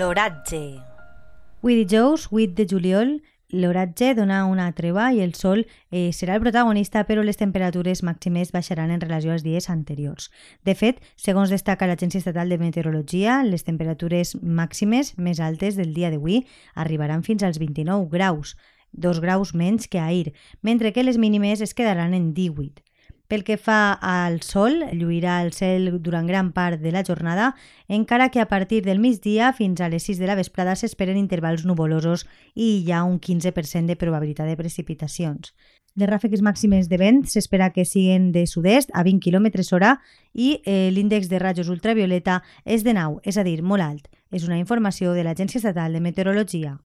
L'oratge. Avui dijous, 8 de juliol, l'oratge dona una treva i el sol eh, serà el protagonista, però les temperatures màximes baixaran en relació als dies anteriors. De fet, segons destaca l'Agència Estatal de Meteorologia, les temperatures màximes més altes del dia d'avui arribaran fins als 29 graus, dos graus menys que ahir, mentre que les mínimes es quedaran en 18. Pel que fa al sol, lluirà el cel durant gran part de la jornada, encara que a partir del migdia fins a les 6 de la vesprada s'esperen intervals nuvolosos i hi ha un 15% de probabilitat de precipitacions. Les ràfegues màximes de vent s'espera que siguin de sud-est a 20 km hora i eh, l'índex de rajos ultravioleta és de 9, és a dir, molt alt. És una informació de l'Agència Estatal de Meteorologia.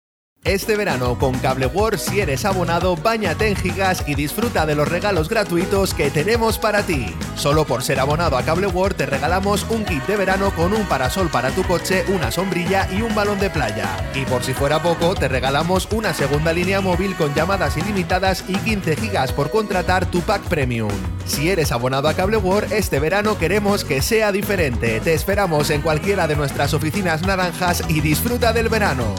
Este verano con Cable World, si eres abonado, bañate en gigas y disfruta de los regalos gratuitos que tenemos para ti. Solo por ser abonado a Cable World te regalamos un kit de verano con un parasol para tu coche, una sombrilla y un balón de playa. Y por si fuera poco, te regalamos una segunda línea móvil con llamadas ilimitadas y 15 gigas por contratar tu pack premium. Si eres abonado a Cable World, este verano queremos que sea diferente. Te esperamos en cualquiera de nuestras oficinas naranjas y disfruta del verano.